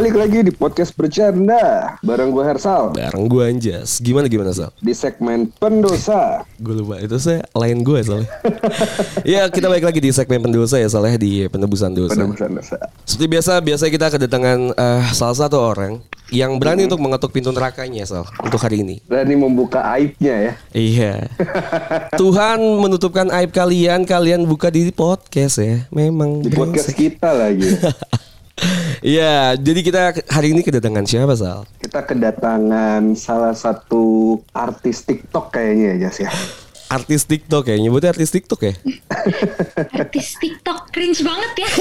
Balik lagi di podcast bercanda bareng gue Hersal Bareng gue Anjas. Gimana gimana Sal? di segmen pendosa. Gue lupa itu saya lain gue soalnya. ya kita balik lagi di segmen pendosa ya soalnya di penebusan dosa. Penebusan dosa. Seperti biasa, biasa kita kedatangan eh, salah satu orang yang berani untuk mengetuk pintu nerakanya Sal untuk hari ini. Berani membuka aibnya ya. Iya. Tuhan menutupkan aib kalian, kalian buka di podcast ya. Memang Di podcast kita lagi. Iya, jadi kita hari ini kedatangan siapa Sal? Kita kedatangan salah satu artis TikTok kayaknya ya Jas ya. Artis TikTok ya, nyebutnya artis TikTok ya? artis TikTok cringe banget ya.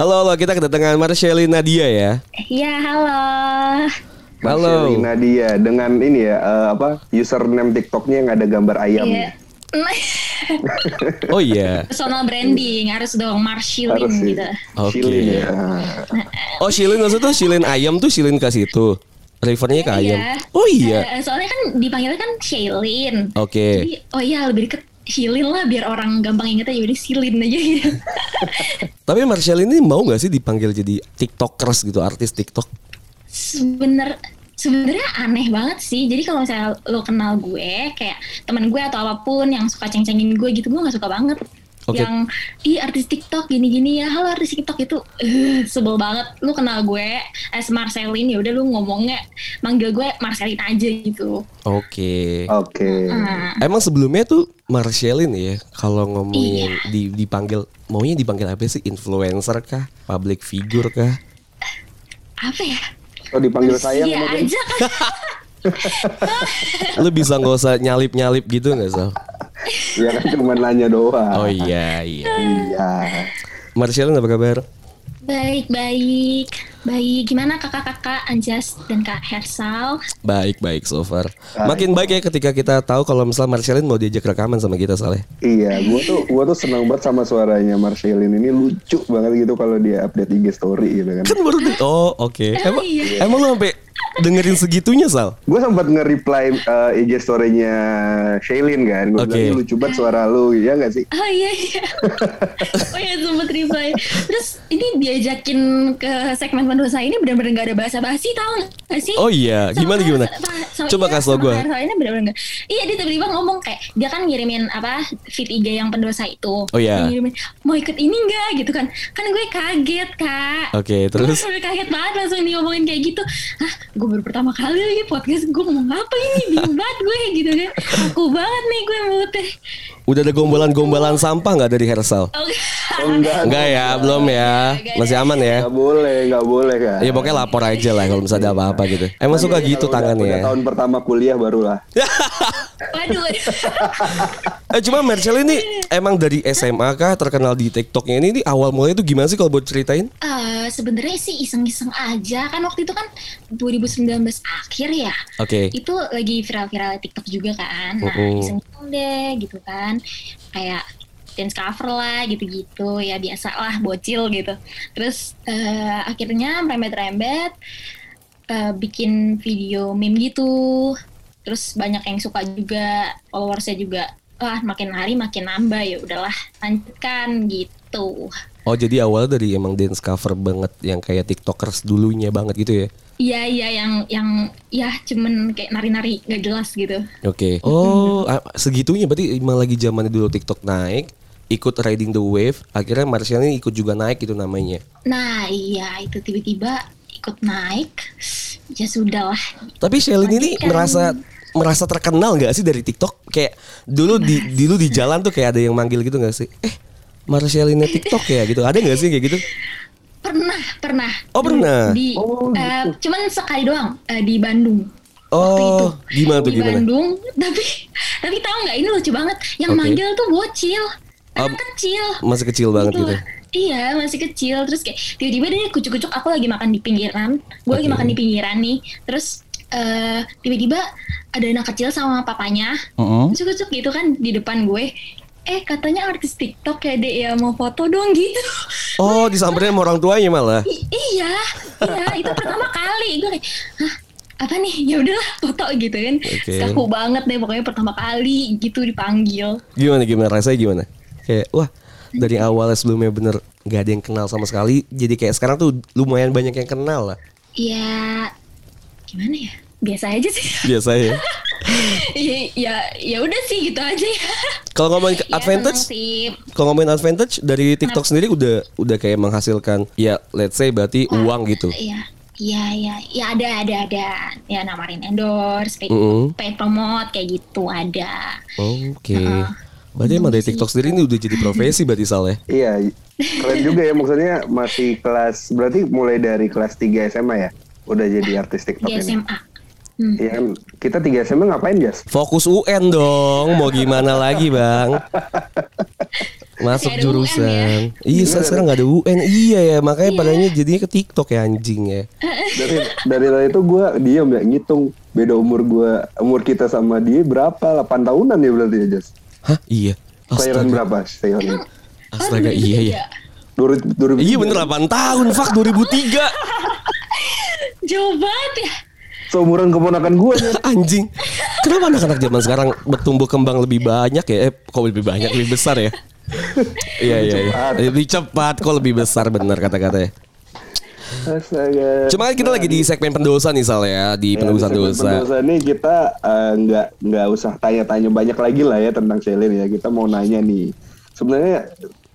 Halo, halo, kita kedatangan Marshali Nadia ya. Iya, halo. Halo. Nadia dengan ini ya eh, apa username TikToknya yang ada gambar ayam. Iya. Oh iya. Personal branding harus dong Marshilin Harus gitu. Oke. Shilin ya. Oh Shilin maksudnya Shilin ayam tuh Shilin ke situ. Refernya ke ayam. Iya. Oh iya. Eh, soalnya kan dipanggilnya kan Shailin. Oke. Jadi, oh iya lebih deket Shilin lah biar orang gampang ingetnya jadi Silin aja gitu. Tapi Marshall ini mau nggak sih dipanggil jadi tiktokers gitu, artis TikTok? Sebener sebenarnya aneh banget sih. Jadi kalau misalnya lo kenal gue, kayak teman gue atau apa pun yang suka ceng-cengin gue gitu, gue nggak suka banget. Oke. Yang ih artis TikTok gini-gini ya, halo artis TikTok itu eh, sebel banget. Lu kenal gue as Marcelin ya udah lu ngomongnya manggil gue Marcelin aja gitu. Oke. Oke. Nah, Emang sebelumnya tuh Marcelin ya, kalau ngomongin Iya. di, dipanggil, maunya dipanggil apa sih? Influencer kah? Public figure kah? apa ya? Oh dipanggil sayang Iya mungkin. aja kan. Lu bisa nggak usah nyalip-nyalip gitu nggak Sal? Ya kan cuma nanya doang. Oh iya, iya. Iya. Marcelin apa kabar? Baik, baik. Baik, gimana kakak-kakak Anjas dan Kak Hersal? Baik, baik so far. Makin baik ya ketika kita tahu kalau misalnya Marcelin mau diajak rekaman sama kita Saleh. Iya, gua tuh gua tuh senang banget sama suaranya Marcelin ini lucu banget gitu kalau dia update IG story gitu kan. Kan baru Oh, oke. Emang iya. emang lu sampai dengerin segitunya, Sal? Gue sempat nge-reply uh, IG story-nya Shailin kan. Gue Oke. bilang "Ih, lucu banget suara lu, ya gak sih? Oh iya iya. oh iya sempet reply. Terus ini diajakin ke segmen pendosa ini benar-benar gak ada bahasa basi tau gak sih? Oh iya, Sama- gimana gimana? sama- sama- Coba iya, kasih tau sama gue. Ini benar-benar gak. Iya dia tiba-tiba ngomong kayak dia kan ngirimin apa feed IG yang pendosa itu. Oh, iya. Dia ngirimin mau ikut ini enggak gitu kan? Kan gue kaget kak. Oke, terus? Gue kaget banget langsung diomongin kayak gitu. Hah, gue baru pertama kali lagi podcast gue ngomong apa ini bingung banget gue gitu kan. Aku banget nih gue mulutnya. Udah ada gombalan-gombalan sampah nggak dari Hersal? Oh, Oh, enggak, Enggak ya, belum ya. Masih aman ya. Gak boleh, gak boleh kan. Ya pokoknya lapor aja lah kalau misalnya ada apa-apa gitu. Emang suka gitu Kalau udah- tangannya udah ya. tahun pertama kuliah barulah. Waduh. Eh cuma Marcel ini emang dari SMA kah terkenal di TikToknya ini, ini awal mulanya itu gimana sih kalau buat ceritain? Eh, sebenarnya sih iseng-iseng aja kan waktu itu kan 2019 akhir ya. Oke. Itu lagi viral-viral TikTok juga kan. Nah, Mm-mm. iseng-iseng deh gitu kan. Kayak dance cover lah gitu-gitu ya biasa lah bocil gitu. Terus eh, akhirnya merembet-rembet eh, bikin video meme gitu. Terus banyak yang suka juga, followersnya juga wah makin hari makin nambah ya udahlah lanjutkan gitu. Oh jadi awalnya dari emang dance cover banget yang kayak TikTokers dulunya banget gitu ya? Iya iya yang yang ya cuman kayak nari-nari gak jelas gitu. Oke. Oh, ah, segitunya berarti emang lagi zamannya dulu TikTok naik, ikut riding the wave, akhirnya Marcel ini ikut juga naik itu namanya. Nah iya itu tiba-tiba ikut naik ya sudah lah. Tapi Shelin ini Lanjutkan. merasa merasa terkenal nggak sih dari TikTok? Kayak dulu di dulu di jalan tuh kayak ada yang manggil gitu nggak sih? Eh, Marcelinnya TikTok ya gitu. Ada nggak sih kayak gitu? Pernah pernah. Oh, pernah? Di Oh, eh, cuman sekali doang eh, di Bandung. Waktu itu. Oh, gimana tuh di gimana? Bandung tapi tapi tahu nggak ini lucu banget yang Oke. manggil tuh bocil Oh, anak kecil Masih kecil banget gitu. Iya masih kecil terus kayak tiba-tiba dia kucuk-kucuk aku lagi makan di pinggiran gue lagi Oke. makan di pinggiran nih terus eh, tiba-tiba ada anak kecil sama papanya kucuk-kucuk gitu kan di depan gue eh katanya artis TikTok ya dek ya mau foto dong gitu Oh, disamperin sama orang tuanya malah. I- iya iya itu pertama kali gue kayak hah apa nih ya udahlah foto gitu kan Oke. kaku banget deh pokoknya pertama kali gitu dipanggil Gimana gimana rasanya gimana? Kayak wah dari awalnya sebelumnya bener nggak ada yang kenal sama sekali. Jadi kayak sekarang tuh lumayan banyak yang kenal lah. Ya gimana ya? Biasa aja sih. Biasa ya. ya ya ya udah sih gitu aja ya. Kalau ngomongin Ya, advantage, kalau ngomongin advantage dari TikTok sendiri udah udah kayak menghasilkan ya let's say berarti uang gitu. Iya. Iya, iya, ya ada, ada, ada. Ya namarin endorse, paid, Mm-mm. paid promote kayak gitu ada. Oke. Berarti emang dari TikTok sendiri ini udah jadi profesi berarti Sal ya? Iya, keren juga ya maksudnya masih kelas berarti mulai dari kelas 3 SMA ya udah jadi artis TikTok Di ini. SMA. Hmm. Iya kan kita 3 SMA ngapain Jas? Fokus UN dong, mau gimana lagi bang? Masuk Nggak ada UN jurusan. Iya saya sekarang nggak ada UN. Iya ya makanya padanya jadinya ke TikTok ya anjing ya. Dari dari tadi itu gue diam ya ngitung beda umur gua umur kita sama dia berapa 8 tahunan ya berarti ya Jas? Hah iya. Kelahiran berapa? Kelahiran astaga iya ya. 2000 2000 Iya bener 8 tahun, fuck 2003 Jauh banget ya. Seumuran keponakan gue ya. Anjing Kenapa anak-anak zaman sekarang bertumbuh kembang lebih banyak ya Eh kok lebih banyak, lebih besar ya Iya iya iya Lebih cepat kok lebih besar benar kata-katanya Astaga. Cuma kan kita lagi di segmen pendosa nih Sal ya Di Ya, segmen dosa pendosa ini kita eh, nggak nggak usah tanya-tanya banyak lagi lah ya tentang Selin ya. Kita mau nanya nih. Sebenarnya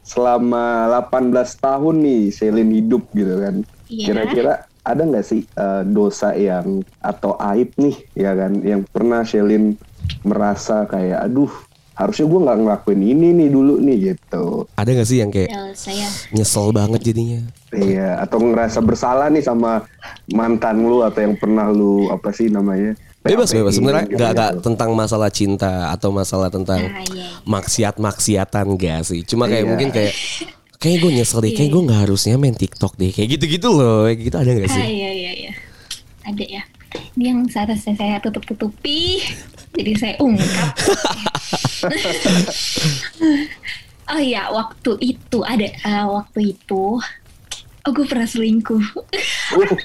selama 18 tahun nih Selin hidup gitu kan. Iya. Kira-kira ada nggak sih eh, dosa yang atau aib nih ya kan yang pernah Selin merasa kayak aduh harusnya gue nggak ngelakuin ini nih dulu nih gitu. Ada gak sih yang kayak Ya, saya nyesel banget jadinya Iya, atau ngerasa bersalah nih sama mantan lu atau yang pernah lu apa sih namanya? Bebas bebas sebenarnya gitu gak, gitu. gak tentang masalah cinta atau masalah tentang Ah, iya. maksiat-maksiatan gak sih Cuma kayak Iya. mungkin kayak Kayaknya gue nyesel deh, kayak gue gak harusnya main TikTok deh Kayak gitu-gitu loh, kayak gitu ada gak Ah, sih? iya iya iya. Ada ya. Ini yang seharusnya saya tutup-tutupi. Jadi saya ungkap. oh iya, waktu itu ada eh, waktu itu oh gue pernah selingkuh. Uh,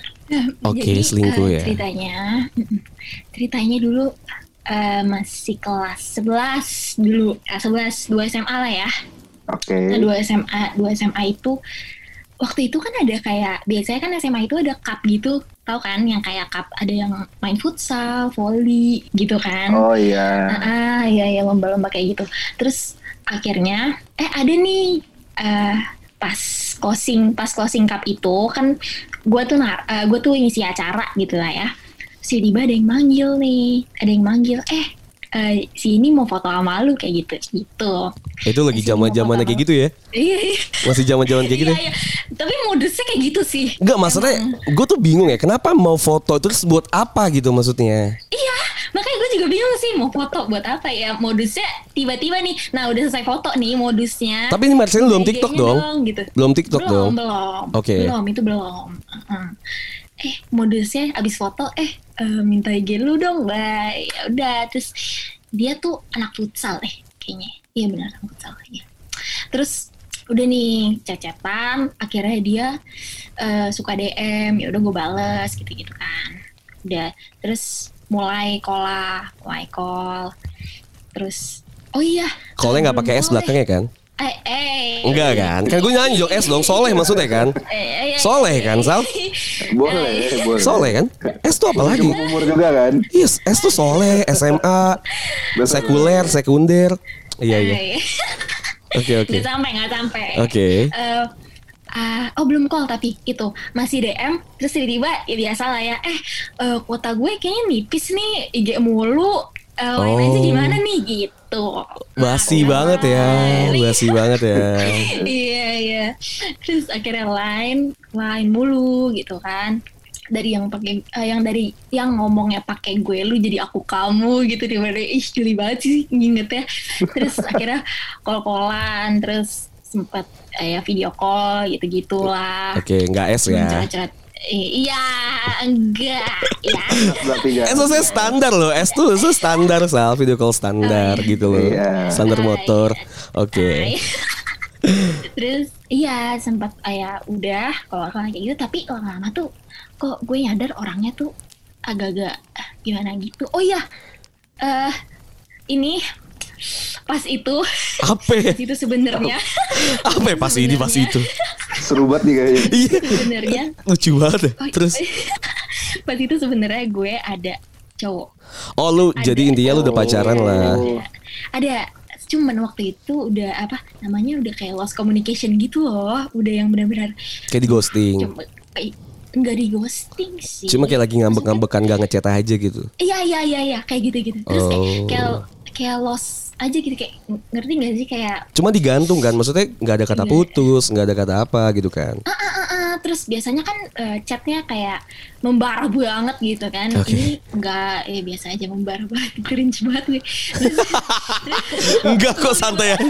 Oke, Jadi, selingkuh eh, ya. Ceritanya, ceritanya dulu eh, masih kelas 11 dulu, kelas 11 2 SMA lah ya. Oke. Nah, dua SMA, dua SMA itu waktu itu kan ada kayak biasanya kan SMA itu ada cup gitu, tau kan? Yang kayak cup ada yang main futsal, volley gitu kan? Oh iya. Ah, iya ya lomba-lomba kayak gitu. Terus akhirnya eh ada nih eh pas closing pas closing cup itu kan gue tuh nar, eh, gua tuh ngisi acara gitu lah ya. Si tiba ada yang manggil nih, ada yang manggil, eh eh, si ini mau foto sama lu kayak gitu gitu. Itu lagi zaman zamannya kayak gitu ya? Iya, iya. Masih zaman zaman kayak gitu? Iya, iya. Tapi modusnya kayak gitu sih. Enggak maksudnya gue tuh bingung ya kenapa mau foto terus buat apa gitu maksudnya Iya, makanya gue juga bingung sih mau foto buat apa ya. Modusnya tiba-tiba nih, nah udah selesai foto nih modusnya. Tapi ini Marcelin belum TikTok dong? gitu. Belum TikTok belum, dong? Belum, Oke. Belum, itu belum. Eh, modusnya abis foto, eh eh, minta IG lu dong, bye. Ya udah, terus dia tuh anak futsal eh kayaknya. Iya benar anak futsal ya. Terus udah nih cecetan, akhirnya dia eh, suka DM, ya udah gue bales gitu-gitu kan. Udah, terus mulai call mulai call. Terus oh iya, Callnya nggak pakai S belakangnya kan? Eh, eh. Enggak kan? Kan gue nyanyi dong S dong Soleh maksudnya kan? Eh, eh, eh, Soleh kan Sal? Boleh, boleh. Soleh kan? S tuh apa lagi? Umur juga kan? Yes, S tuh Soleh, SMA, sekuler, sekunder. Iya iya. Oke oke. Nggak sampai, nggak sampai. Oke. Eh, ah, oh belum call tapi itu masih DM terus tiba-tiba ya biasa lah ya eh eh, kuota gue kayaknya nipis nih IG mulu eh lain aja Oh. gimana nih gitu Basi Nah, banget ya, basi banget ya. iya iya. Terus akhirnya lain lain mulu gitu kan. Dari yang pakai eh, yang dari yang ngomongnya pakai gue lu jadi aku kamu gitu di mana. Ih geli banget sih nginget ya. Terus akhirnya kol kolan terus sempat eh, ya video call gitu gitulah Oke, nggak S ya. Curhat-curhat. Iya enggak ya saya standar loh, S tuh itu standar Sal, video call standar gitu loh. Iya. Standar motor. Oke. Hai. Terus iya sempat kayak udah kalau kayak gitu tapi lama-lama tuh kok gue nyadar orangnya tuh agak-agak gimana gitu. Oh iya. Eh ini pas itu Apa? ya? itu sebenarnya Apa ya pas ini pas itu? Seru banget nih kayaknya. Iya. sebenarnya Lucu banget ya. oh, Terus pas itu sebenarnya gue ada cowok oh lu Ada. jadi intinya lu udah pacaran lah. Oh. ada cuman waktu itu udah apa namanya udah kayak lost communication gitu loh udah yang benar-benar Kayak di ghosting. cuma kayak enggak di ghosting sih Cuma kayak lagi ngambek-ngambekan gak ngechat aja gitu. iya iya iya iya kayak gitu gitu terus Oh. kayak kayak lost aja gitu kayak ngerti gak sih kayak Cuma digantung kan, maksudnya nggak ada kata Iya. putus, nggak ada kata apa gitu kan. ah, ah, ah, ah. terus biasanya kan eh, chatnya kayak membara banget gitu kan Oke. ini enggak ya biasa aja membara banget cringe banget gue Enggak kok santai aja.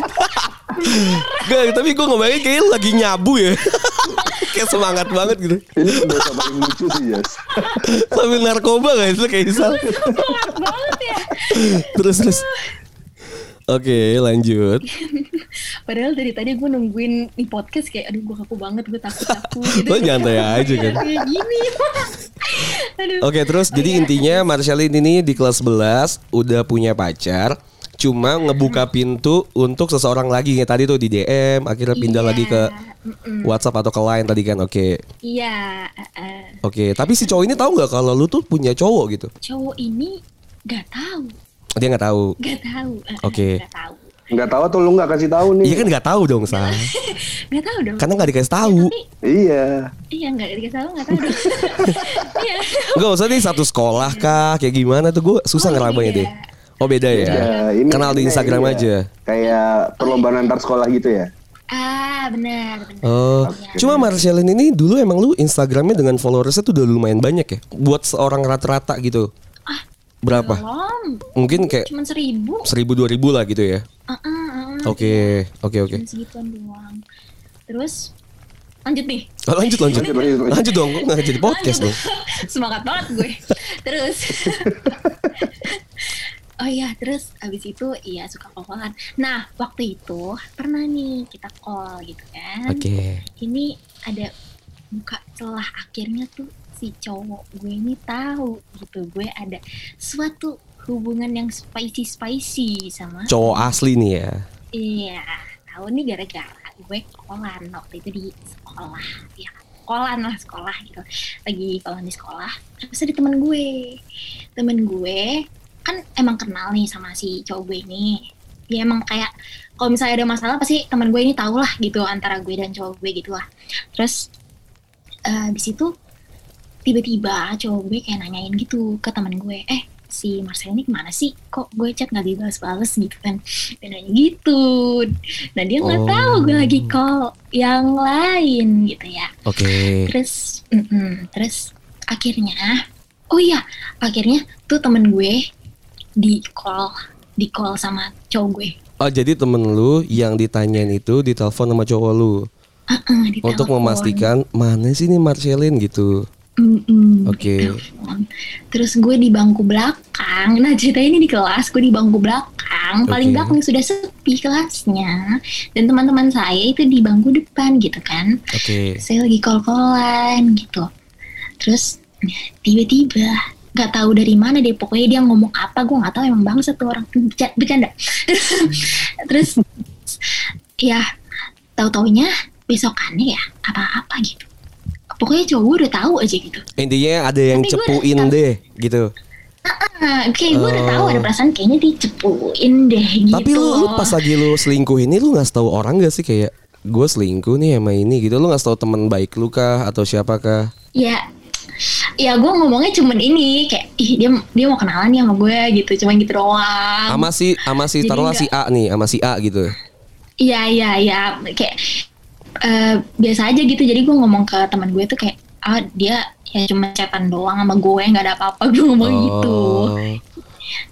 Enggak, tapi gue ngebayangin kayak lu lagi nyabu ya. Kayak semangat banget gitu. Ini dosa paling lucu sih, Jas. Sambil narkoba gak itu kayak banget ya terus terus. Oke, lanjut. Padahal dari tadi gue nungguin di podcast kayak aduh gue kaku banget gue takut takut gitu. Lo nyantai aja kan. Kayak gini. aduh. Oke, terus jadi iya. intinya Marcelin ini di kelas 11 udah punya pacar, cuma ngebuka pintu untuk seseorang lagi kayak tadi tuh di DM, akhirnya pindah Iya, lagi ke mm-mm. WhatsApp atau ke Line tadi kan. Oke. Iya, eh, eh. Oke, tapi si cowok ini tahu nggak kalau lu tuh punya cowok gitu? cowok ini gak tahu, Dia nggak tahu. gak tahu. eh, Oke. Gak tahu, Nggak tahu atau lu nggak kasih tahu nih? Iya kan nggak tahu dong, Sa. gak tahu dong. Karena nggak dikasih tahu. Tapi Iya. iya nggak dikasih tahu nggak tahu dong. Iya. Enggak usah nih satu sekolah kah kayak gimana tuh gue susah Oh, ngerabainnya beda. deh. Oh beda ya. Ya, ini Kenal di ini Instagram ya. aja. Kayak perlombaan antar sekolah gitu ya. Ah benar benar. Oh, Iya. cuma Marcelin ini dulu emang lu Instagramnya dengan followersnya tuh udah lumayan banyak ya. Buat seorang rata-rata gitu. Ah, Berapa? Belum, Mungkin kayak cuman seribu. seribu dua ribu lah gitu ya. Ah, ah, Oke, oke, oke. Cuman segituan doang. Terus lanjut nih. Oh, lanjut, lanjut, Lanjut, lanjut, lanjut. lanjut dong. Nggak jadi podcast dong. Semangat banget gue. Terus Oh iya, terus abis itu iya suka call-callan. Nah, waktu itu pernah nih kita call gitu kan. Oke. Ini ada buka celah akhirnya tuh si cowok gue ini tahu gitu gue ada suatu hubungan yang spicy spicy sama Cowok asli nih ya. Iya, tahu nih gara-gara gue kolan waktu itu di sekolah, ya kolan lah sekolah gitu. Lagi kolan di sekolah, terus ada temen gue, temen gue kan emang kenal nih sama si cowok gue ini. Ya emang kayak kalau misalnya ada masalah pasti temen gue ini tahu lah gitu antara gue dan cowok gue gitu lah. Terus eh di situ tiba-tiba cowok gue kayak nanyain gitu ke temen gue, eh si Marcel ini ke mana sih? Kok gue chat nggak dibalas-balas gitu kan? Dia nanya gitu. Nah dia nggak Oh. tahu gue lagi call yang lain gitu ya. Oke. Terus, mm-mm, terus akhirnya, oh iya, akhirnya tuh temen gue di call, di call sama cowok gue. Oh jadi temen lu yang ditanyain itu ditelepon sama cowok lu Heeh, di untuk memastikan mana sih nih Marcelin gitu. Mm-mm, Oke. telepon. Terus gue di bangku belakang. Nah ceritanya ini di kelas, gue di bangku belakang. Paling Oke. belakang sudah sepi kelasnya. Dan teman-teman saya itu di bangku depan gitu kan. Oke. Saya lagi call-callan gitu. Terus tiba-tiba nggak tahu dari mana deh pokoknya dia ngomong apa gue nggak tahu emang bangsa tuh orang. Berca- bercanda. Terus ya tahu taunya besokannya ya apa-apa gitu. Pokoknya cowok gue udah tahu aja gitu. Intinya ada yang Tapi cepuin deh gitu. ah kayak gue udah tahu Oh. ada perasaan kayaknya dicepuin deh gitu. Tapi lu, lu pas lagi lu selingkuh ini lu nggak tahu orang gak sih? Kayak gue selingkuh nih sama ini gitu. Lu nggak tahu teman baik lu kah atau siapakah? ya ya gue ngomongnya cuman ini kayak ih dia dia mau kenalan nih sama gue gitu. Cuman gitu doang. Sama si sama si taruhlah si A nih, sama si A gitu. Iya iya iya. Kayak eh, biasa aja gitu. Jadi gue ngomong ke teman gue tuh kayak ah dia ya cuma chatan doang sama gue nggak ada apa-apa. Gue ngomong gitu. Oh.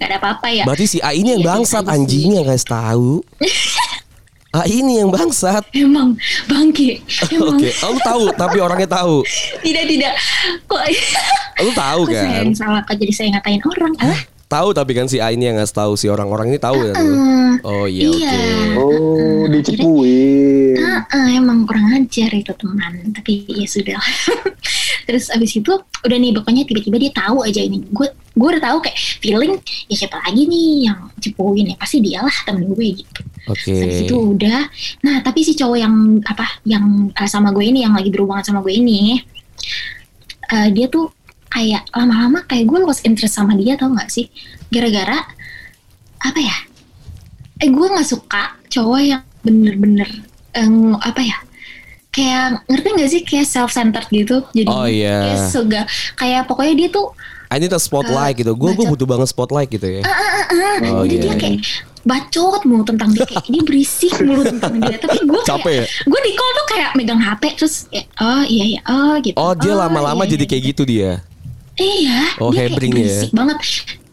nggak ada apa-apa ya. Berarti si A ini yang Iya, bangsat biasa aja anjing yang kasih tahu. A ini yang bangsat. emang bangke emang Oke, oh, lu tahu tapi orangnya tahu. tidak tidak kok Lu tahu kok saya kan? yang salah kok jadi saya ngatain orang ah Tahu tapi kan si A ini yang ngasih tahu si orang-orang ini tahu kan lu? Eh, Oh iya Iya. oke. Oh, dicepuin. Ah, ah, emang kurang ajar itu teman tapi ya sudah terus abis itu udah nih pokoknya tiba-tiba dia tahu aja ini gue gue udah tahu kayak feeling ya siapa lagi nih yang cepuin ya pasti dialah temen gue gitu Oke. Habis itu udah. Nah, tapi si cowok yang apa yang eh, sama gue ini yang lagi berhubungan sama gue ini eh, dia tuh kayak lama-lama kayak gue lost interest sama dia tau gak sih? Gara-gara apa ya? Eh gue nggak suka cowok yang bener-bener ng- apa ya? Kayak ngerti gak sih kayak self centered gitu. Jadi Oh, iya. kayak sega kayak pokoknya dia tuh I need a spotlight gitu. Gue gue butuh banget spotlight gitu ya. Ah, Oh, jadi iya. dia kayak bacot mulu tentang dia kayak dia berisik mulu tentang dia tapi gue Capek ya? gue di call tuh kayak megang HP terus kayak oh iya iya oh gitu Oh dia lama-lama iya, jadi iya. kayak gitu dia. iya Oh, dia kayak ya. berisik banget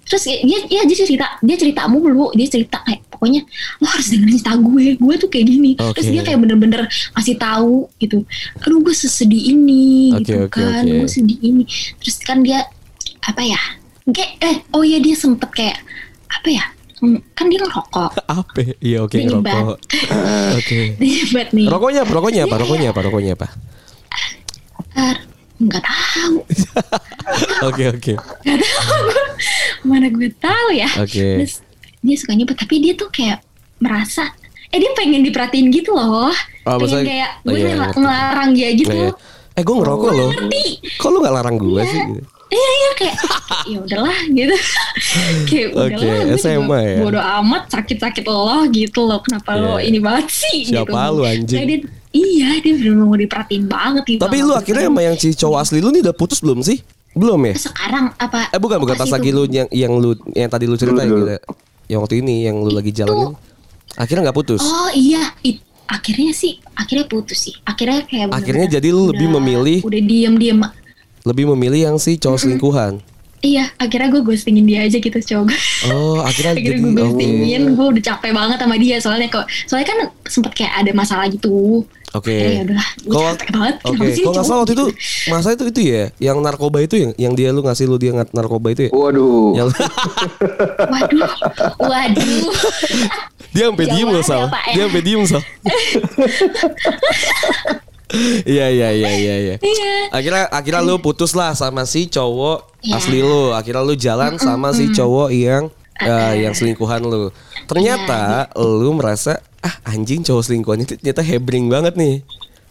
terus dia dia dia cerita dia cerita mulu dia cerita kayak pokoknya lo harus dengerin cerita gue gue tuh kayak gini terus Oke. dia kayak bener-bener ngasih tahu gitu aduh gue sesedih ini Oke, gitu oke, kan oke. gue sedih ini terus kan dia apa ya kayak eh oh iya dia sempet kayak apa ya Hmm, kan dia ngerokok Apa? Iya oke Dia nyebat. rokok. Oke. nyebat nih Rokoknya apa? Rokoknya apa? Rokoknya apa? Rokoknya apa? Eh, nggak tahu Oke oke. nggak tahu mana gue tahu ya Oke. Terus dia suka nyebut tapi dia tuh kayak merasa eh dia pengen diperhatiin gitu loh Oh, pengen maksudnya- kayak oh, gue iya, ngelarang dia gitu Iya, iya. Eh gue ngerokok loh. ngerti Kok lu gak larang gue sih? gitu? iya iya kayak ya udahlah gitu kayak Oke, udahlah gue SMA ya? bodo amat sakit-sakit lo gitu loh kenapa lo Iya. ini banget sih Siapa gitu. lu, anjing? Kayak dia- iya dia bener mau diperhatiin banget gitu Tapi lu akhirnya sama yang si cowok asli lu nih udah putus belum sih? Belum ya? sekarang apa Eh bukan bukan pas itu? lagi lu yang yang lu yang tadi lu ceritain gitu. Yang waktu ini yang lu lagi jalanin. Akhirnya nggak putus. Oh iya, it- akhirnya sih, akhirnya putus sih. Akhirnya kayak bener-bener Akhirnya jadi lu lebih memilih- Udah diem-diem. Lebih memilih yang si cowok selingkuhan. Iya, akhirnya gue ghostingin dia aja gitu cowok. Oh, akhirnya akhirnya gue oh. ghostingin, gue udah capek banget sama dia soalnya kok. Soalnya kan sempet kayak ada masalah gitu. Oke. Akhirnya ya gue capek banget. Oke, sih kalau nggak salah waktu itu masa itu itu ya, yang narkoba itu yang yang dia lu ngasih lu dia ngat narkoba itu ya. Waduh. Yang Waduh, waduh. dia sampai diem loh Sal. ya, ya? Dia sampai diem Sal. Iya iya iya iya iya. Iya. Akhirnya akhirnya lu putus lah sama si cowok Iya. asli lu. Akhirnya lu jalan sama si cowok yang eh, yang selingkuhan lu. Ternyata Iya, lu merasa ah anjing cowok selingkuhan itu ternyata hebring banget nih.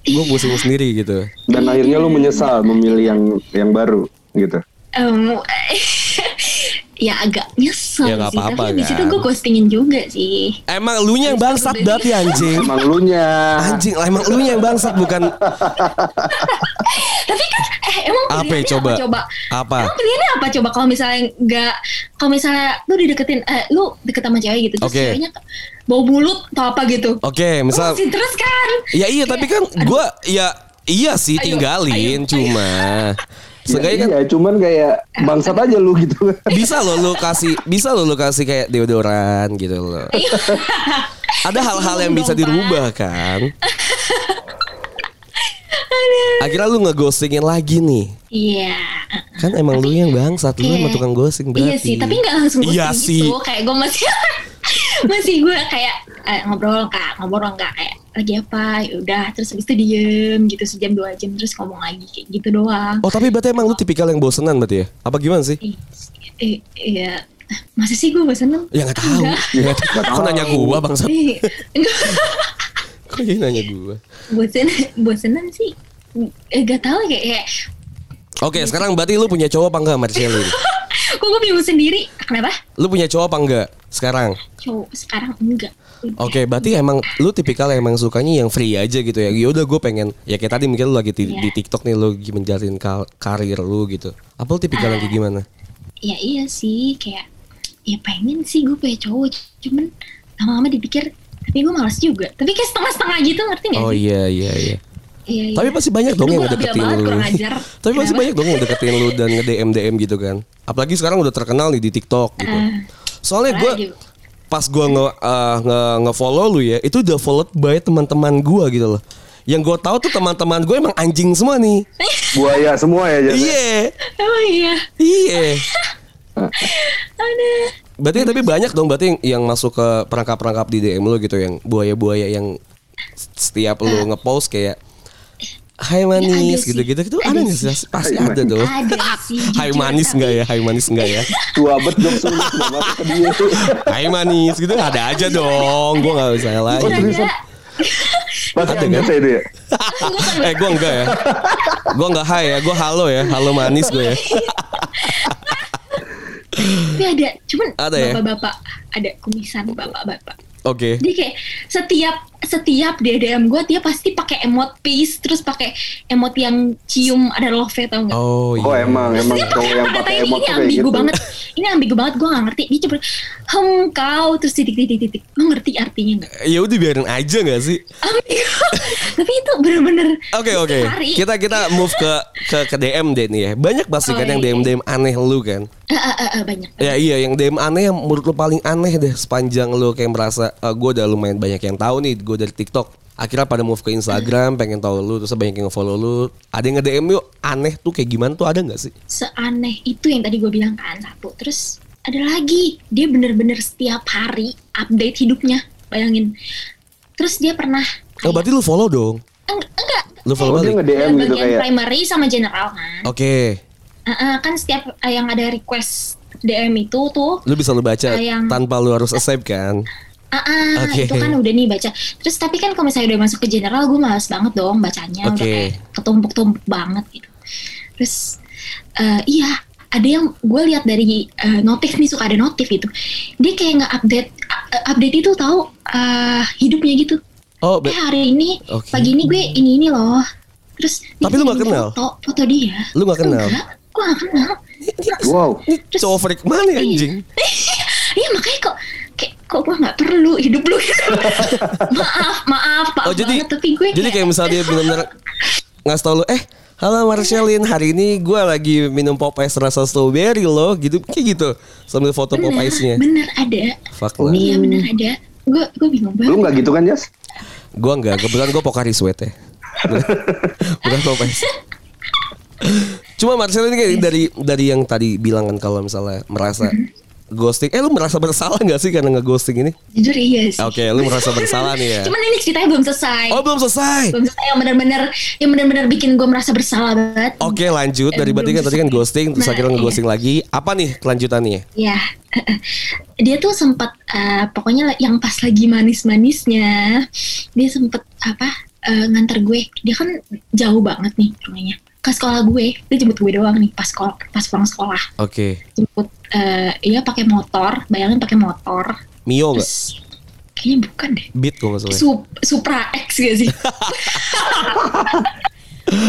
Gue Iya. pusing sendiri gitu. Dan akhirnya lu menyesal memilih yang yang baru gitu. Em, ya agak nyesel Ya, sih. apa-apa, Tapi habis itu kan? gue ghostingin juga sih. Emang lu nya yang bangsat berarti anjing. Emang lu nya. Anjing lah emang lu nya yang bangsat bukan Tapi kan eh emang Apa ya, pilihannya coba? coba? Apa? Emang pilihannya apa coba kalau misalnya nggak kalau misalnya lu dideketin eh lu deket sama cewek gitu terus Oke. ceweknya bau mulut atau apa gitu. Oke, Lu misal masih terus kan? Ya iya tapi kan gue ya iya sih Ayo, tinggalin ayo, cuma Ya, Seenggaknya kan iya, cuman kayak bangsat aja lu gitu. bisa loh lu kasih bisa loh lu kasih kayak deodoran gitu loh. Ada hal-hal yang bisa dirubah kan. Akhirnya lu ngeghostingin lagi nih. Iya. Kan emang lu yang bangsat, lu emang Kayak- tukang ghosting berarti. Iya sih, tapi nggak langsung Iya ghosting sih. gitu. Kayak gue masih masih gue kayak eh, ngobrol kak, ngobrol nggak kayak lagi apa, ya udah terus habis itu diem gitu sejam dua jam terus ngomong lagi kayak gitu doang. Oh tapi berarti emang lu tipikal yang bosenan berarti ya? Apa gimana sih? Ih, eh, Iya, masa sih gue bosan Ya nggak tahu. Ya, Kok nanya gua bangsat? Eh, enggak Kok jadi nanya gua? bosan bosanan sih eh gak tahu kayak, kayak Oke, sekarang berarti lu punya cowok apa enggak Marcelin? kok gue bingung sendiri kenapa Lu punya cowok apa enggak sekarang? cowok sekarang enggak. Oke, berarti emang lu tipikal yang emang sukanya yang free aja gitu ya. Ya udah gue pengen ya kayak tadi mungkin lu lagi di, Iya. di TikTok nih lu lagi menjalin ka- karir lu gitu. Apa lu tipikal yang kayak gimana? ya iya sih kayak ya pengen sih gue punya cowok cuman lama-lama dipikir tapi gue malas juga tapi kayak setengah-setengah gitu ngerti gak Oh sih iya iya. Iya, iya. Tapi pasti banyak dong Aduh, yang banget, lu. Tapi pasti Kenapa? banyak dong yang deketin lu dan nge-DM DM gitu kan. Apalagi sekarang udah terkenal nih di TikTok gitu. Ah, Soalnya gue pas gue nge, uh, nge nge-follow lu ya, itu udah followed by teman-teman gue gitu loh. Yang gue tahu tuh teman-teman gue emang anjing semua nih. Buaya semua ya jadi. Iya. oh iya Iya. ada Berarti tapi banyak dong berarti yang, yang masuk ke perangkap-perangkap di DM lo gitu yang buaya-buaya yang setiap lo ngepost kayak Hai Ya, manis sih. gitu-gitu itu Ada nggak sih. sih? Pasti ada dong. ada sih Hai manis enggak ya? Hai manis enggak ya? Tua bet jokes lu udah masuk ke dia. Hai manis gitu ada aja dong. Gua nggak bisa lagi. seriusan? ada kan? saya itu ya. Eh gua enggak ya. Gua enggak hai ya. Gua halo ya. Halo manis gue ya. tapi ada cuman Ada ya? bapak-bapak ada kumisan bapak-bapak Oke. dia kayak setiap setiap dia DM gue dia pasti pakai emot peace terus pakai emot yang cium ada love tau nggak Oh iya. Oh emang emang dia cowok pakai yang pakai ini, emot ini tuh kayak ambigu gitu. banget ini ambigu banget gue gak ngerti dia coba hem kau terus titik titik titik lo ngerti artinya nggak Ya udah biarin aja nggak sih? tapi itu bener-bener Oke oke. Kita kita move ke ke ke DM deh nih ya. Banyak pasti Oh, kan yang iya. DM DM aneh lu kan. Eh, eh, eh, eh, banyak Ya iya yang DM aneh yang menurut lu paling aneh deh sepanjang lu kayak merasa gue udah lumayan banyak yang tahu nih gue dari TikTok. Akhirnya pada move ke Instagram pengen tahu lu terus banyak yang nge-follow lu. Ada yang nge-DM yuk aneh tuh kayak gimana tuh ada nggak sih? seaneh itu yang tadi gue bilang kan satu terus ada lagi dia bener-bener setiap hari update hidupnya bayangin terus dia pernah Oh berarti lu follow dong. Eng- enggak Lu follow dia balik. nge-DM ada gitu bagian kayak. primary sama general kan Oke. Eh, eh, kan setiap eh, yang ada request DM itu tuh Lu bisa lu baca yang- tanpa lu harus accept kan? Ah ah, Oke. itu kan udah nih baca terus tapi kan kalau misalnya udah masuk ke general gue males banget dong bacanya udah Oke. kayak ketumpuk-tumpuk banget gitu terus eh, iya ada yang gue lihat dari eh, notif nih suka ada notif itu dia kayak nggak update eh, update itu tahu eh, hidupnya gitu Oh, eh hari ini Oke. pagi ini gue ini ini loh terus Tapi lu nggak kirim kenal? foto foto dia Lu nggak kenal? enggak gue nggak kenal Wow. ini cowok freak mana ya, anjing? Iya makanya kok kok gue nggak perlu? Hidup lu. Gitu. maaf maaf pak Oh jadi banget, tapi gue jadi kayak misalnya dia benar-benar ngasih tau lu eh halo Marcelin. Hari ini gue lagi minum pop ice rasa strawberry loh gitu. Kayak gitu. Sambil foto pop bener, ice nya bener ada. Fuck lah. iya bener ada. Gue gue bingung Lu banget. nggak gitu kan Jas? gue enggak kebetulan gue Pocari Sweat ya. Bukan pop ice. Cuma Marcelin kayak dari dari yang tadi bilang kan kalau misalnya merasa ghosting. Eh lu merasa bersalah nggak sih karena nge-ghosting ini? Jujur iya sih. Oke lu merasa bersalah nih ya. Cuman ini ceritanya belum selesai. Oh belum selesai? Belum selesai. Yang bener-bener yang bener-bener bikin gue merasa bersalah banget. Oke lanjut. Dari berarti kan tadi kan ghosting terus Nah, akhirnya iya. nge-ghosting lagi. Apa nih kelanjutannya? Ya, dia tuh sempat eh, pokoknya yang pas lagi manis-manisnya, dia sempet apa eh, nganter gue. Dia kan jauh banget nih rumahnya ke sekolah gue. Dia jemput gue doang nih pas sekolah, pas pulang sekolah. oke Jemput, eh, iya pakai motor. Bayangin pakai motor. Mio nggak kayaknya bukan deh. Beat kok nggak salah. ya? Sup, Supra X gak sih?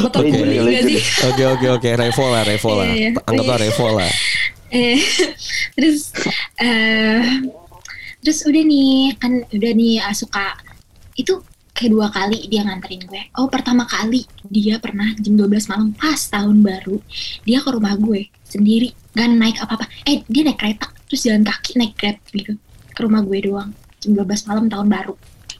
motor gak legend. sih? Oke oke oke Revo lah Revo lah. Iya, iya. Anggaplah Iya. Revo lah. eh terus eh terus udah nih kan udah nih ah, suka itu kayak dua kali dia nganterin gue. Oh pertama kali dia pernah jam 12 malam pas tahun baru dia ke rumah gue sendiri. Gak naik apa apa eh dia naik kereta terus jalan kaki naik grab gitu. Ke rumah gue doang jam 12 malam tahun baru.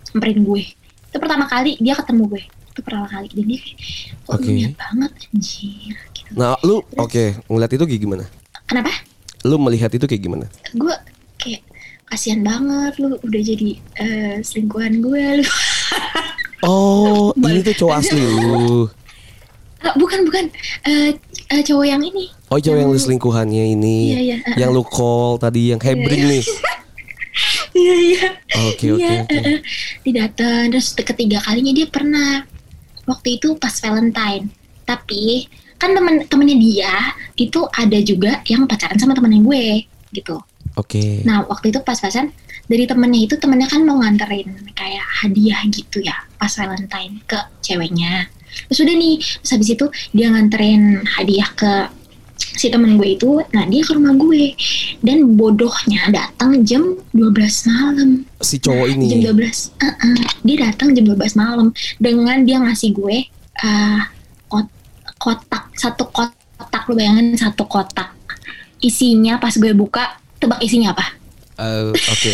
Samperin gue. Itu pertama kali dia ketemu gue. Itu pertama kali. Dan dia kayak kok niat banget anjir gitu. Nah lu oke ngeliat itu kayak gimana? kenapa? Lu melihat itu kayak gimana? gue kayak kasihan banget lu udah jadi eh, selingkuhan gue lu Oh ini tuh cowok asli lu. Ah, bukan bukan Eh, eh, cowok yang ini Oh cowok yang lu selingkuhannya ini. Iya, iya, uh-uh. Yang lu call tadi yang hebring nih. iya iya Oke oke iya oke. eh, eh. dia datang terus ketiga kalinya dia pernah waktu itu pas Valentine tapi kan temen temennya dia itu ada juga yang pacaran sama temennya gue gitu Oke. Nah waktu itu pas pasan dari temennya itu temennya kan mau nganterin kayak hadiah gitu ya pas Valentine ke ceweknya. Terus udah nih, terus habis itu dia nganterin hadiah ke si temen gue itu, nah dia ke rumah gue dan bodohnya datang jam 12 malam. Si cowok Jam ini. 12, uh-uh. dia datang jam 12 malam dengan dia ngasih gue uh, kot- kotak satu kotak lu bayangin satu kotak isinya pas gue buka tebak isinya apa? Eh, Oke.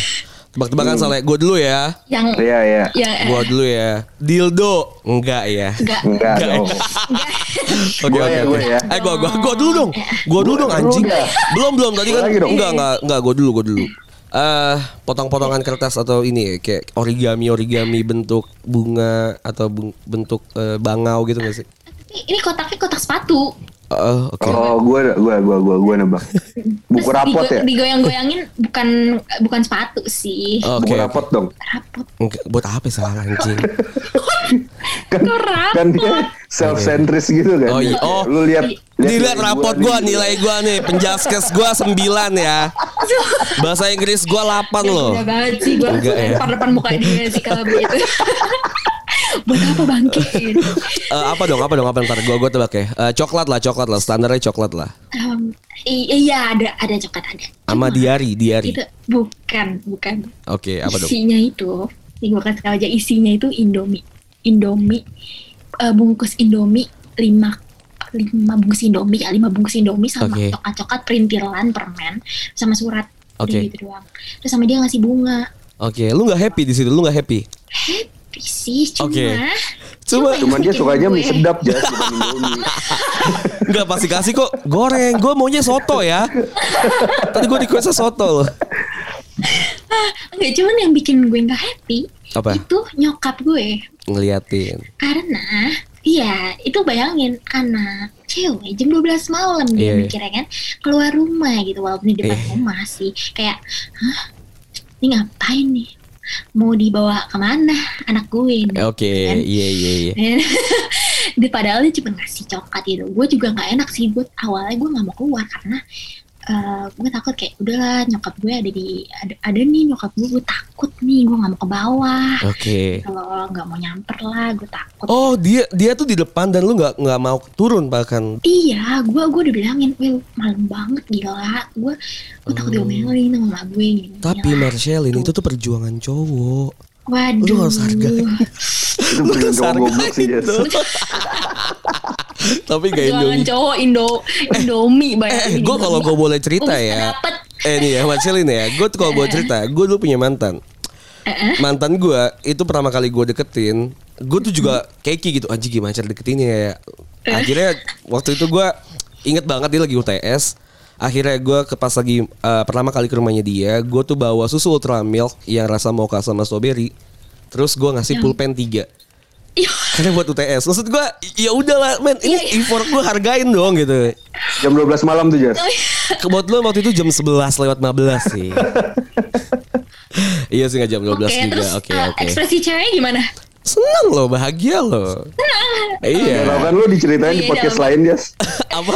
Tebak-tebakan soalnya gue dulu ya. Yang Iya iya. yang eh, Gue dulu ya. Dildo enggak ya? enggak Enggak Enggak. dong. Oke oke ya, oke. ya. Eh gua gua gua dulu dong. Gua dulu dong anjing. dulu ya. Belum belum tadi kan enggak enggak enggak gua dulu gua dulu. eh potong-potongan kertas atau ini ya, kayak origami origami bentuk bunga atau bentuk eh, bangau gitu gak sih? Ini kotaknya kotak sepatu. Eh, Oke. Oh, gue gue gue gue gue nebak. Buku Terus rapot digo- ya? Digoyang-goyangin bukan bukan sepatu sih. Oke. Buku rapot dong. Rapot. Enggak, buat apa salah anjing? Kan, Kok rapot? kan dia self centris gitu kan. Oh, iya. Oh. Lu lihat Dilihat rapot gua, nilai gua nih, penjaskes gua 9 ya. Bahasa Inggris gua 8 loh. Udah banget sih gue Enggak ya. depan muka dia sih kalau begitu. Buat apa bangkit? Eh, apa dong, apa dong, apa ntar gua gua tebak ya. Eh, coklat lah, coklat lah, standarnya coklat lah. Um, iya ada ada coklat ada. Sama diari, diari. Itu bukan bukan. Oke, apa dong? isinya itu, nih gue kasih tau aja isinya itu Indomie. Indomie eh, bungkus Indomie lima lima bungkus Indomie ya lima bungkus Indomie sama Oke. coklat-coklat perintilan permen sama surat Oke. gitu doang terus sama dia ngasih bunga Oke, lu nggak happy di situ? Lu nggak happy? happy sih cuma Oke. Cuma- Cuman dia sukanya mie sedap Indomie. Enggak pasti kasih kok goreng. Gue maunya soto ya. Tadi gue requestnya soto loh. Enggak, cuman yang bikin gue nggak happy Apa? itu nyokap gue Ngeliatin. karena iya itu bayangin anak cewek jam 12 malam dia Iya, iya. mikirnya kan keluar rumah gitu walaupun di depan Iya. rumah sih kayak hah ini ngapain nih mau dibawa ke mana anak gue nih Oke, kan? iya iya iya. padahal dia cuma ngasih coklat gitu gue juga nggak enak sih gue awalnya gue nggak mau keluar karena eh, gue takut kayak udahlah nyokap gue ada di ada, ada nih nyokap gue gue takut nih gue nggak mau ke bawah Oke. kalau nggak mau nyamper lah gue takut Oh dia dia tuh di depan dan lu nggak nggak mau turun bahkan. iya gue gue udah bilangin Will malam banget gila gue gue takut Oh. diomelin sama gue gitu Tapi Marcelin itu tuh perjuangan cowok. Waduh lu harus hargain. Itu Lu harus hargain sih. Tapi gak Indomie. cowok Indo Indomie Eh, bayangin gue kalau gue boleh cerita ya. dapet. Eh nih ya Marcelin ya. Gue tuh kalau boleh cerita, gue dulu punya mantan. Eh, mantan gue itu pertama kali gue deketin gue tuh juga keki gitu anjing gimana cara deketinnya ya akhirnya waktu itu gue inget banget dia lagi UTS akhirnya gue ke pas lagi eh, pertama kali ke rumahnya dia gue tuh bawa susu ultra milk yang rasa mocha sama strawberry terus gue ngasih Yang- pulpen 3 Iya. karena buat UTS maksud gue ya udahlah men ini Iya, iya. effort gue hargain dong gitu Jam 12 malam tuh jas. kebetulan waktu itu jam 11 lewat 15 sih iya sih nggak jam 12 Oke, juga oke eh, oke ekspresi ceweknya gimana? Senang loh, bahagia loh. Gak iya. tau kan lu diceritain di Iya, podcast lain jas. Apa?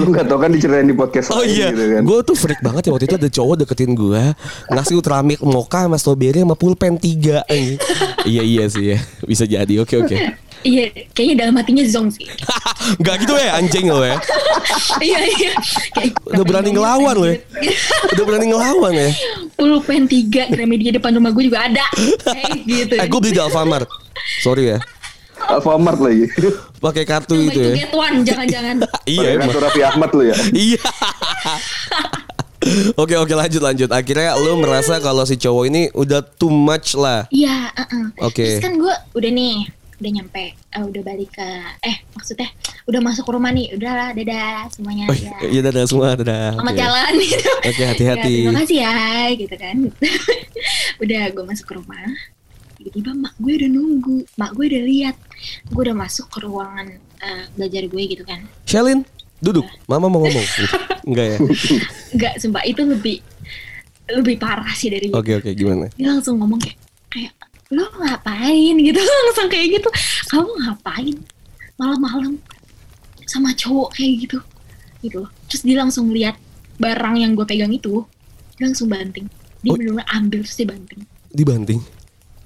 Lu gak tau kan diceritain di podcast Oh lain iya, gitu kan. gue tuh freak banget ya waktu itu ada cowok deketin gue ngasih ultramilk mocha sama strawberry sama pulpen tiga. iya iya sih ya, bisa jadi. Oke oke. Iya, kayaknya dalam hatinya zong sih. Gak gitu ya anjing lo ya. iya iya. Kayak, Udah berani ngelawan lo ya. Udah berani ngelawan ya. Pulpen tiga Gramedia depan rumah gue juga ada. Kayak gitu. Eh gue beli di Alfamart. Sorry ya. Alfamart lagi. Pakai kartu itu itu ya. get one, jangan-jangan. Iya Pakai emang. kartu Raffi Ahmad lu ya. Iya. Oke oke lanjut lanjut. Akhirnya lu merasa kalau si cowok ini udah too much lah. Iya, uh-uh. Oke. Terus kan gue udah nih, udah nyampe, eh, udah balik ke, eh maksudnya udah masuk ke rumah nih, udahlah dadah semuanya. Oh, ya. iya dadah semua dadah. Selamat Oke. jalan gitu. Oke, hati-hati. Ya, terima kasih ya gitu kan. udah gue masuk ke rumah. Tiba-tiba mak gue udah nunggu, mak gue udah lihat. Gue udah masuk ke ruangan eh, belajar gue gitu kan. Shelin, duduk. Mama mau ngomong. Enggak ya? Enggak, sumpah itu lebih lebih parah sih dari itu. Oke oke gimana? Dia langsung ngomong kayak kayak lo ngapain gitu langsung kayak gitu kamu ngapain malam-malam sama cowok kayak gitu gitu loh terus dia langsung lihat barang yang gue pegang itu dia langsung banting dia Oh. benar-benar ambil terus dia banting Dibanting.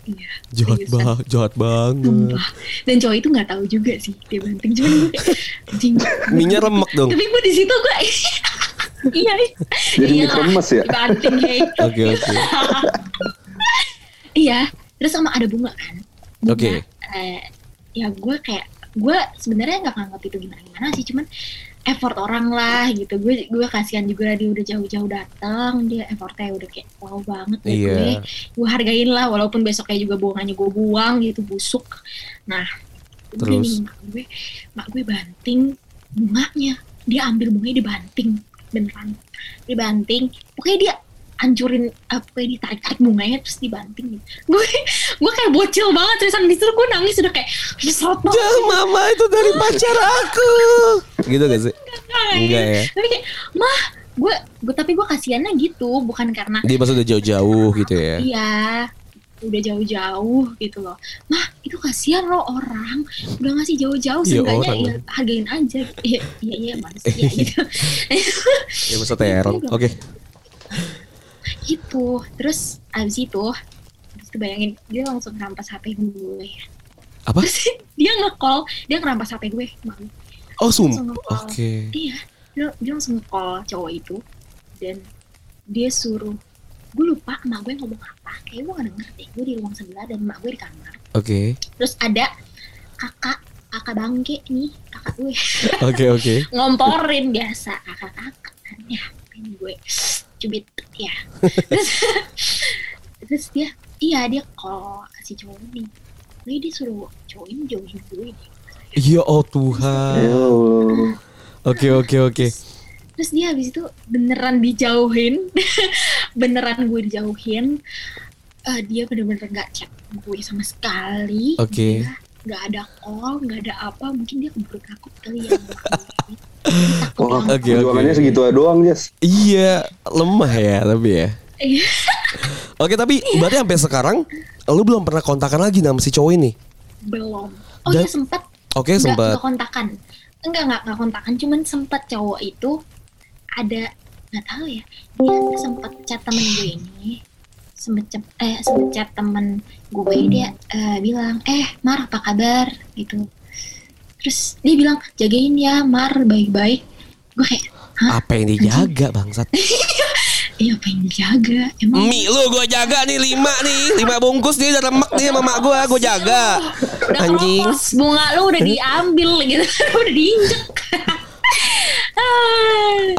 iya Jahat banget, jahat banget. Sumpah. dan cowok itu nggak tahu juga sih dia banting cuman gue anjing remek dong. tapi gue di situ gue iya Jadi iya kremes ya? banting kayak gitu. Oke oke. Iya, terus sama ada bunga kan. Bunga, Oke. eh, ya gue kayak gue sebenarnya nggak nganggap itu gimana gimana sih, cuman effort orang lah gitu. Gue gue kasihan juga dia udah jauh-jauh datang, dia effortnya udah kayak wow banget Iya. gue. Gue hargain lah, walaupun besoknya juga bunganya gue buang gitu busuk. Nah, Terus? nih mak gue, mak gue banting bunganya, dia ambil bunganya dibanting beneran, dibanting. Pokoknya dia ancurin apa ya, ditarik tarik bunganya terus dibanting gitu. gue gue kayak bocil banget terusan di situ gue nangis udah kayak nyesot banget Jangan mama itu dari pacar aku. Gitu gak sih? Enggak ya. tapi kayak mah gue gue tapi gue kasihannya gitu bukan karena Dia pas udah jauh-jauh gitu ya. iya udah jauh-jauh gitu loh mah itu kasihan loh orang udah ngasih jauh-jauh Iya, seenggaknya orang. ya hargain aja iya iya iya manusia gitu Ya masa terong. Oke. Gitu terus abis itu terus kebayangin dia langsung rampas HP gue Apa? terus dia nge-call dia ngerampas HP gue mak gue. Oh sum. Oke. iya dia, dia langsung nge-call cowok itu dan dia suruh gue lupa emak gue ngomong apa kayak gue gak denger deh gue di ruang sebelah dan emak gue di kamar Oke. terus ada kakak kakak bangke nih kakak gue Oke oke. ngomporin biasa kakak-kakak kan ya gue cubit ya terus terus dia iya dia call si cowok ini Lalu dia suruh cowok ini jauhin gue deh. Ya oh Tuhan. Ya Allah. Oke oke oke. terus dia habis itu beneran dijauhin beneran gue dijauhin Eh, dia bener-bener gak chat gue sama sekali Oke. Dia nggak ada call nggak ada apa mungkin dia keburu takut kali ya Wah, oke. perjuangannya segitu doang, Jas. Iya lemah ya tapi ya. Iya. Oke tapi berarti sampai sekarang lu belum pernah kontakan lagi sama si cowok ini. belum oh Dan- ya sempet Oke Nggak- sempat. kontakan enggak enggak enggak kontakan cuman sempet cowok itu ada nggak tahu ya dia sempet chat temen gue ini sempet eh sempet chat temen gue dia eh, bilang eh Mar apa kabar gitu terus dia bilang jagain ya Mar baik-baik. Gue kayak hah? Apa yang dijaga bangsat? iya apa yang dijaga? Emang Mie lu gue jaga nih lima nih Lima bungkus nih udah remek nih sama mak gue Gue jaga. Udah Anjing. keropos bunga lu udah diambil gitu udah diinjek.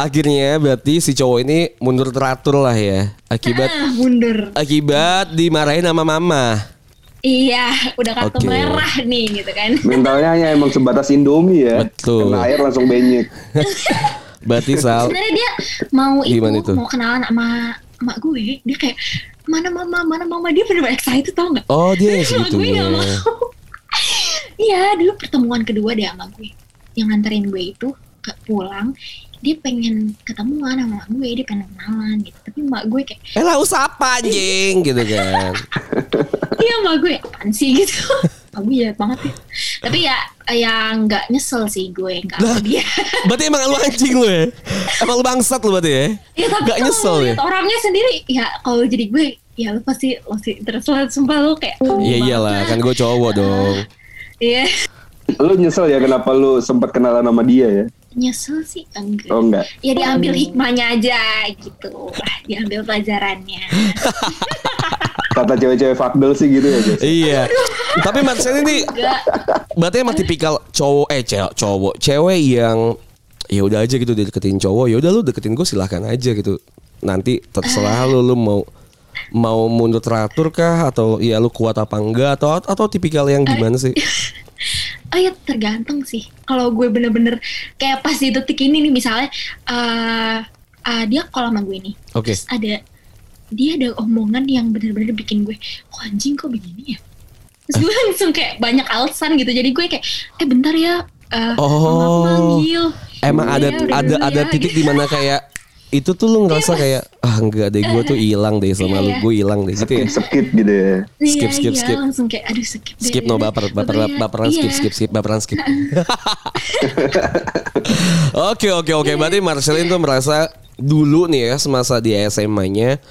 Akhirnya berarti si cowok ini mundur teratur lah ya Akibat ah, mundur. Akibat dimarahin sama mama Iya, udah kartu Oke. merah nih gitu kan. Mentalnya hanya emang sebatas Indomie ya. Betul. Kena air langsung benyek. Berarti Sal Sebenarnya dia mau itu, itu? mau kenalan sama emak gue. Dia kayak mana mama, mana mama dia bener excited tau nggak? Oh dia yang Sama gue segitunya nggak mau. Iya, dulu pertemuan kedua deh sama gue. Yang nganterin gue itu ke pulang, dia pengen ketemuan sama emak gue, dia pengen kenalan gitu. Tapi emak gue kayak, Eh lah usah apa anjing gitu kan iya emak gue apaan sih gitu. Gue jahat banget ya. Tapi ya, ya nggak nyesel sih gue nggak sama dia. Berarti emang lu anjing lu ya Emang lu bangsat lu berarti ya Ya tapi Gak nyesel ya? orangnya sendiri ya kalau jadi gue ya lu pasti lo sih terus lo sumpah lo kayak oh, Iya iyalah kan gue cowok dong Iya Lu nyesel ya kenapa lu sempat kenalan sama dia ya? nyesel sih enggak. Oh enggak. Ya diambil hikmahnya aja gitu. Diambil pelajarannya. Kata cewek-cewek fuckbel sih gitu ya, Jas. Iya Tapi Marcel ini Enggak. Berarti emang tipikal cowok Eh cewek, cowok Cewek yang ya udah aja gitu deketin cowok ya udah lu deketin gue silahkan aja gitu nanti terserah lu lu mau mau mundur teratur kah atau ya lu kuat apa enggak atau atau tipikal yang gimana sih Oh ya tergantung sih. Kalau gue bener-bener kayak pas di detik ini nih misalnya eh eh, dia call sama gue nih. Oke. Terus ada dia ada omongan yang bener-bener bikin gue, kok anjing kok begini ya? Terus gue langsung kayak banyak alasan gitu. Jadi gue kayak, eh bentar ya. eh Oh. manggil. emang ada Iya, ada dulu ada ya, titik gitu. di mana kayak itu tuh lu ngerasa kayak ah enggak deh gue tuh hilang deh sama lu Iya, iya. gue hilang deh gitu ya Skip gitu ya. skip, Iya, skip, iya, skip. langsung kayak aduh skip deh. skip no baper baper Pokoknya, baperan skip iya. skip skip baperan skip Oke oke oke berarti Marcelin tuh merasa dulu nih ya semasa di SMA-nya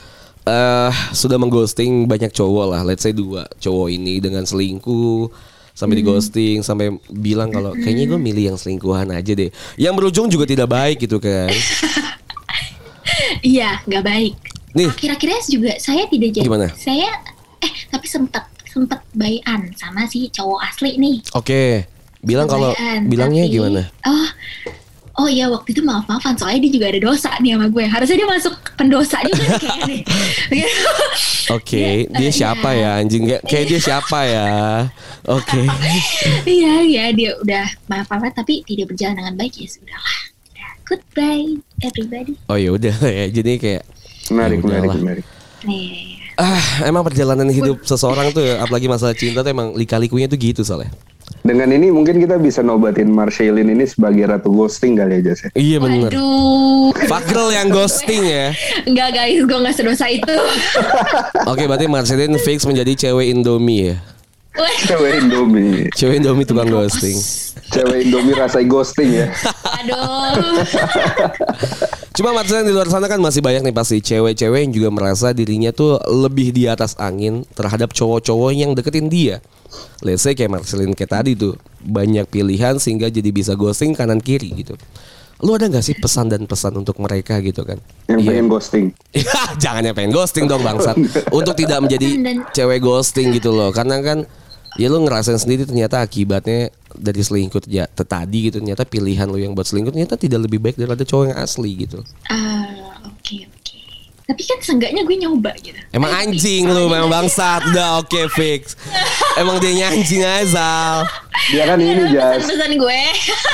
eh sudah mengghosting banyak cowok lah let's say dua cowok ini dengan selingkuh sampai di ghosting sampai bilang kalau kayaknya gue milih yang selingkuhan aja deh yang berujung juga tidak baik gitu kan Iya, nggak baik. nih Kira-kira juga saya tidak jadi. Gimana? Saya eh tapi sempet sempet bayan sama si cowok asli nih. oke bilang kalau bilangnya tapi- gimana Oh, oh ya waktu itu maaf maafan soalnya dia juga ada dosa nih sama gue. Harusnya dia masuk pendosa juga kayaknya nih. Oke, Iya, dia eh, siapa iya. ya anjing? Kayak kayak dia siapa ya? Oke. Iya iya dia udah maaf maafan tapi tidak berjalan dengan baik ya sudahlah. Udah, Goodbye everybody. Oh ya udah ya. Jadi kayak Menarik, Ya menarik, menarik. Iya. Ah, emang perjalanan hidup seseorang tuh ya, apalagi masalah cinta tuh emang lika-likunya tuh gitu soalnya. Dengan ini mungkin kita bisa nobatin Marcelin ini sebagai ratu ghosting kali aja sih. Iya bener. Waduh. Fuck girl yang ghosting ya. Enggak guys, gue gak sedosa itu. Oke, berarti Marcelin fix menjadi cewek Indomie ya. Cewek Indomie. Cewek Indomie tukang ghosting. Cewek Indomie rasa ghosting ya. Aduh. Cuma Marcelin di luar sana kan masih banyak nih pasti cewek-cewek yang juga merasa dirinya tuh lebih di atas angin terhadap cowok-cowok yang deketin dia. Let's say kayak Marcelin kayak tadi tuh banyak pilihan sehingga jadi bisa ghosting kanan kiri gitu. Lu ada nggak sih pesan dan pesan untuk mereka gitu kan? Yang Iya. pengen ghosting. Jangan yang pengen ghosting dong bangsat. Untuk tidak menjadi cewek ghosting gitu loh. Karena kan ya lu ngerasain sendiri ternyata akibatnya dari selingkuh ya tadi gitu ternyata pilihan lu yang buat selingkuh ternyata tidak lebih baik daripada cowok yang asli gitu. Ah, oke oke. Tapi kan seenggaknya gue nyoba gitu. Emang anjing lu memang bangsat. Udah oke fix. Emang dia anjing Azal. Dia kan ini Jas Pesan-pesan gue.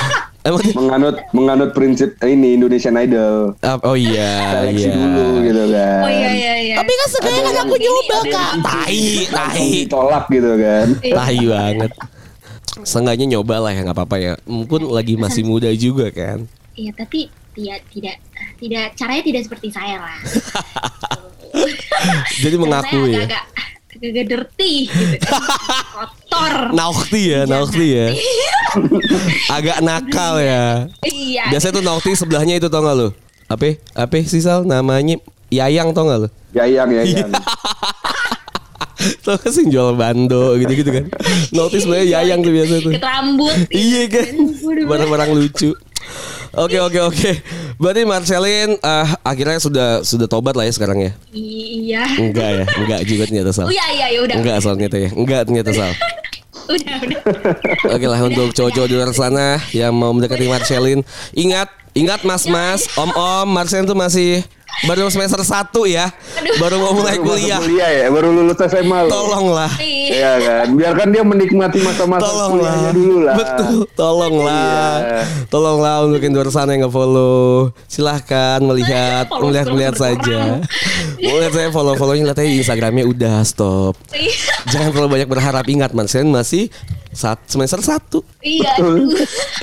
Emang dia menganut menganut prinsip ini Indonesian Idol. Oh iya Seleksi iya. dulu gitu kan. Oh iya iya iya. Tapi kan sebenarnya kan aku nyoba kak. Tai, tai. Ditolak gitu kan. Tai banget. Seenggaknya nyoba lah ya nggak apa-apa ya. Mungkin lagi masih muda juga kan. Iya, tapi tidak tidak tidak caranya tidak seperti saya lah. Jadi mengakui saya ya. agak agak dirty gitu kan. Kotor. Naukti ya, naukti ya. Agak nakal ya. Iya. Biasanya tuh naukti sebelahnya itu tau gak lu? Apa? Apa sih Sal? Namanya Yayang tau gak lu? Yayang yayang. Tau gak sih jual bando gitu-gitu kan? Naukti sebenarnya Yayang tuh biasa tuh. Keterambut. Iya kan? Barang-barang lucu. Oke oke oke. Berarti Marcelin eh, akhirnya sudah sudah tobat lah ya sekarang ya? Iya. Enggak ya, enggak juga ternyata Sal. Oh iya iya ya udah. Enggak Sal ternyata ya. Enggak ternyata Sal. Udah udah. Oke lah untuk cowok-cowok di luar sana yang mau mendekati Marcelin, ingat, ingat mas-mas, om-om, Marcelin tuh masih baru semester 1 ya, baru mau mulai Baru kuliah. kuliah ya, baru lulus SMA loh. Tolonglah, Iya. Iya kan, biarkan dia menikmati masa-masa kuliahnya tolonglah, dulu lah. betul, tolonglah, Iya. tolonglah untuk yang di luar sana yang nggak follow, silahkan melihat, Follow melihat melihat terus saja. Melihat saya follow follownya lihat aja Instagramnya udah stop. Iya. Jangan terlalu banyak berharap ingat Marcelin masih saat semester 1 Iya. aduh.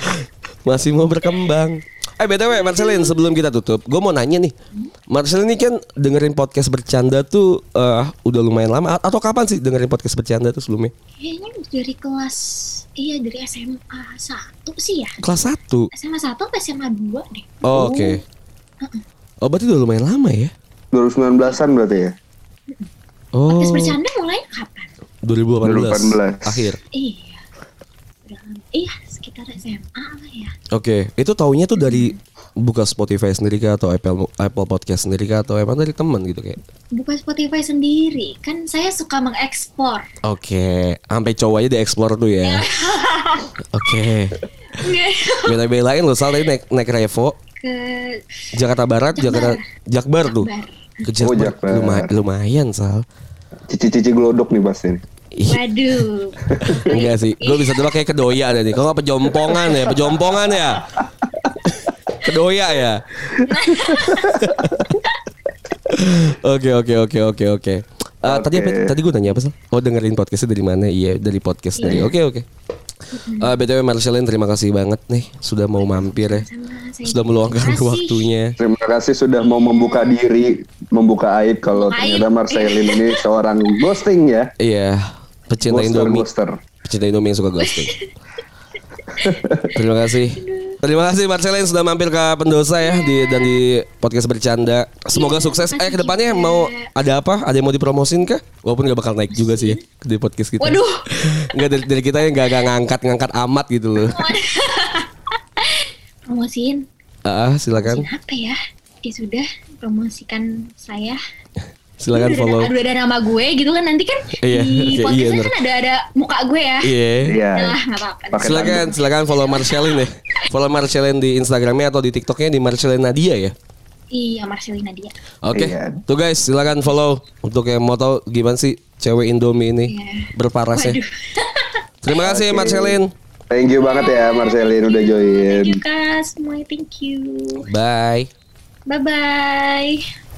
masih mau berkembang. Eh btw Marcelin sebelum kita tutup, gue mau nanya nih, Marcelin ini kan dengerin podcast bercanda tuh eh, udah lumayan lama A- atau kapan sih dengerin podcast bercanda tuh sebelumnya? Kayaknya dari kelas iya dari SMA 1 sih ya. Kelas 1 SMA 1 atau SMA 2 deh. Oh, Oke. Oh berarti udah lumayan lama ya? 2019-an berarti ya. Oh Podcast bercanda mulai kapan? 2018, 2018. akhir. Iya. Iya, sekitar SMA lah ya. Oke, itu taunya tuh dari buka Spotify sendiri kah atau Apple Apple Podcast sendiri kah atau emang dari temen gitu kayak? Buka Spotify sendiri. Kan saya suka mengekspor. Oke, sampai cowok aja di-explore tuh ya. Oke. Bela-belain lo Sal tadi naik naik Revo Ke Jakarta Barat, Jakarta Jakbar tuh. Jakbar. Ke Oh, Jakbar. Jakbar. Luma- lumayan Sal. Cici-cici glodok nih pasti. Waduh. enggak sih. Gue bisa tebak kayak kedoya ada nih. Kalau nggak pejompongan ya, pejompongan ya. kedoya ya. Oke oke oke oke oke. Eh, Tadi apa? Tadi gue nanya apa sih? Oh dengerin podcastnya dari mana? Iya dari podcast dari. Oke oke. Eh, btw Marcelin terima kasih banget nih sudah mau mampir ya. Sudah meluangkan waktunya. Terima kasih sudah mau membuka diri, membuka aib kalau ternyata. Marcelin ini seorang ghosting ya. Iya, pecinta Ghoster, Indomie. ghoster. Pecinta Indomie yang suka ghosting. Terima kasih. Terima kasih Marcelin sudah mampir ke pendosa ya di dan di podcast bercanda. Semoga Iya, sukses. Eh ke depannya juga. mau ada apa? Ada yang mau dipromosin kah? Walaupun gak bakal naik juga sih ya di podcast kita. Waduh. Nggak dari, dari kita yang gak, gak ngangkat ngangkat amat gitu loh. Promosiin. Ah silakan Apa ya? Ya sudah, promosikan saya. Silakan Udah follow. Ada, udah ada nama gue gitu kan nanti kan Iya, di oke, iya, podcastnya kan ada ada muka gue ya. Iya. Iya. Nah, apa-apa. Silakan silakan follow Marcelin deh. Follow Marcelin di Instagramnya atau di TikToknya di Marcelin Nadia ya. Iya, Marcelina dia. Oke, Iya. tuh guys silakan follow untuk yang mau tahu gimana sih cewek Indomie ini Iya. berparasnya. Terima kasih Oke. Marcelin. Thank you banget ya Marcelin udah join. Thank you, Kak. Semuanya thank you. Bye. Bye-bye.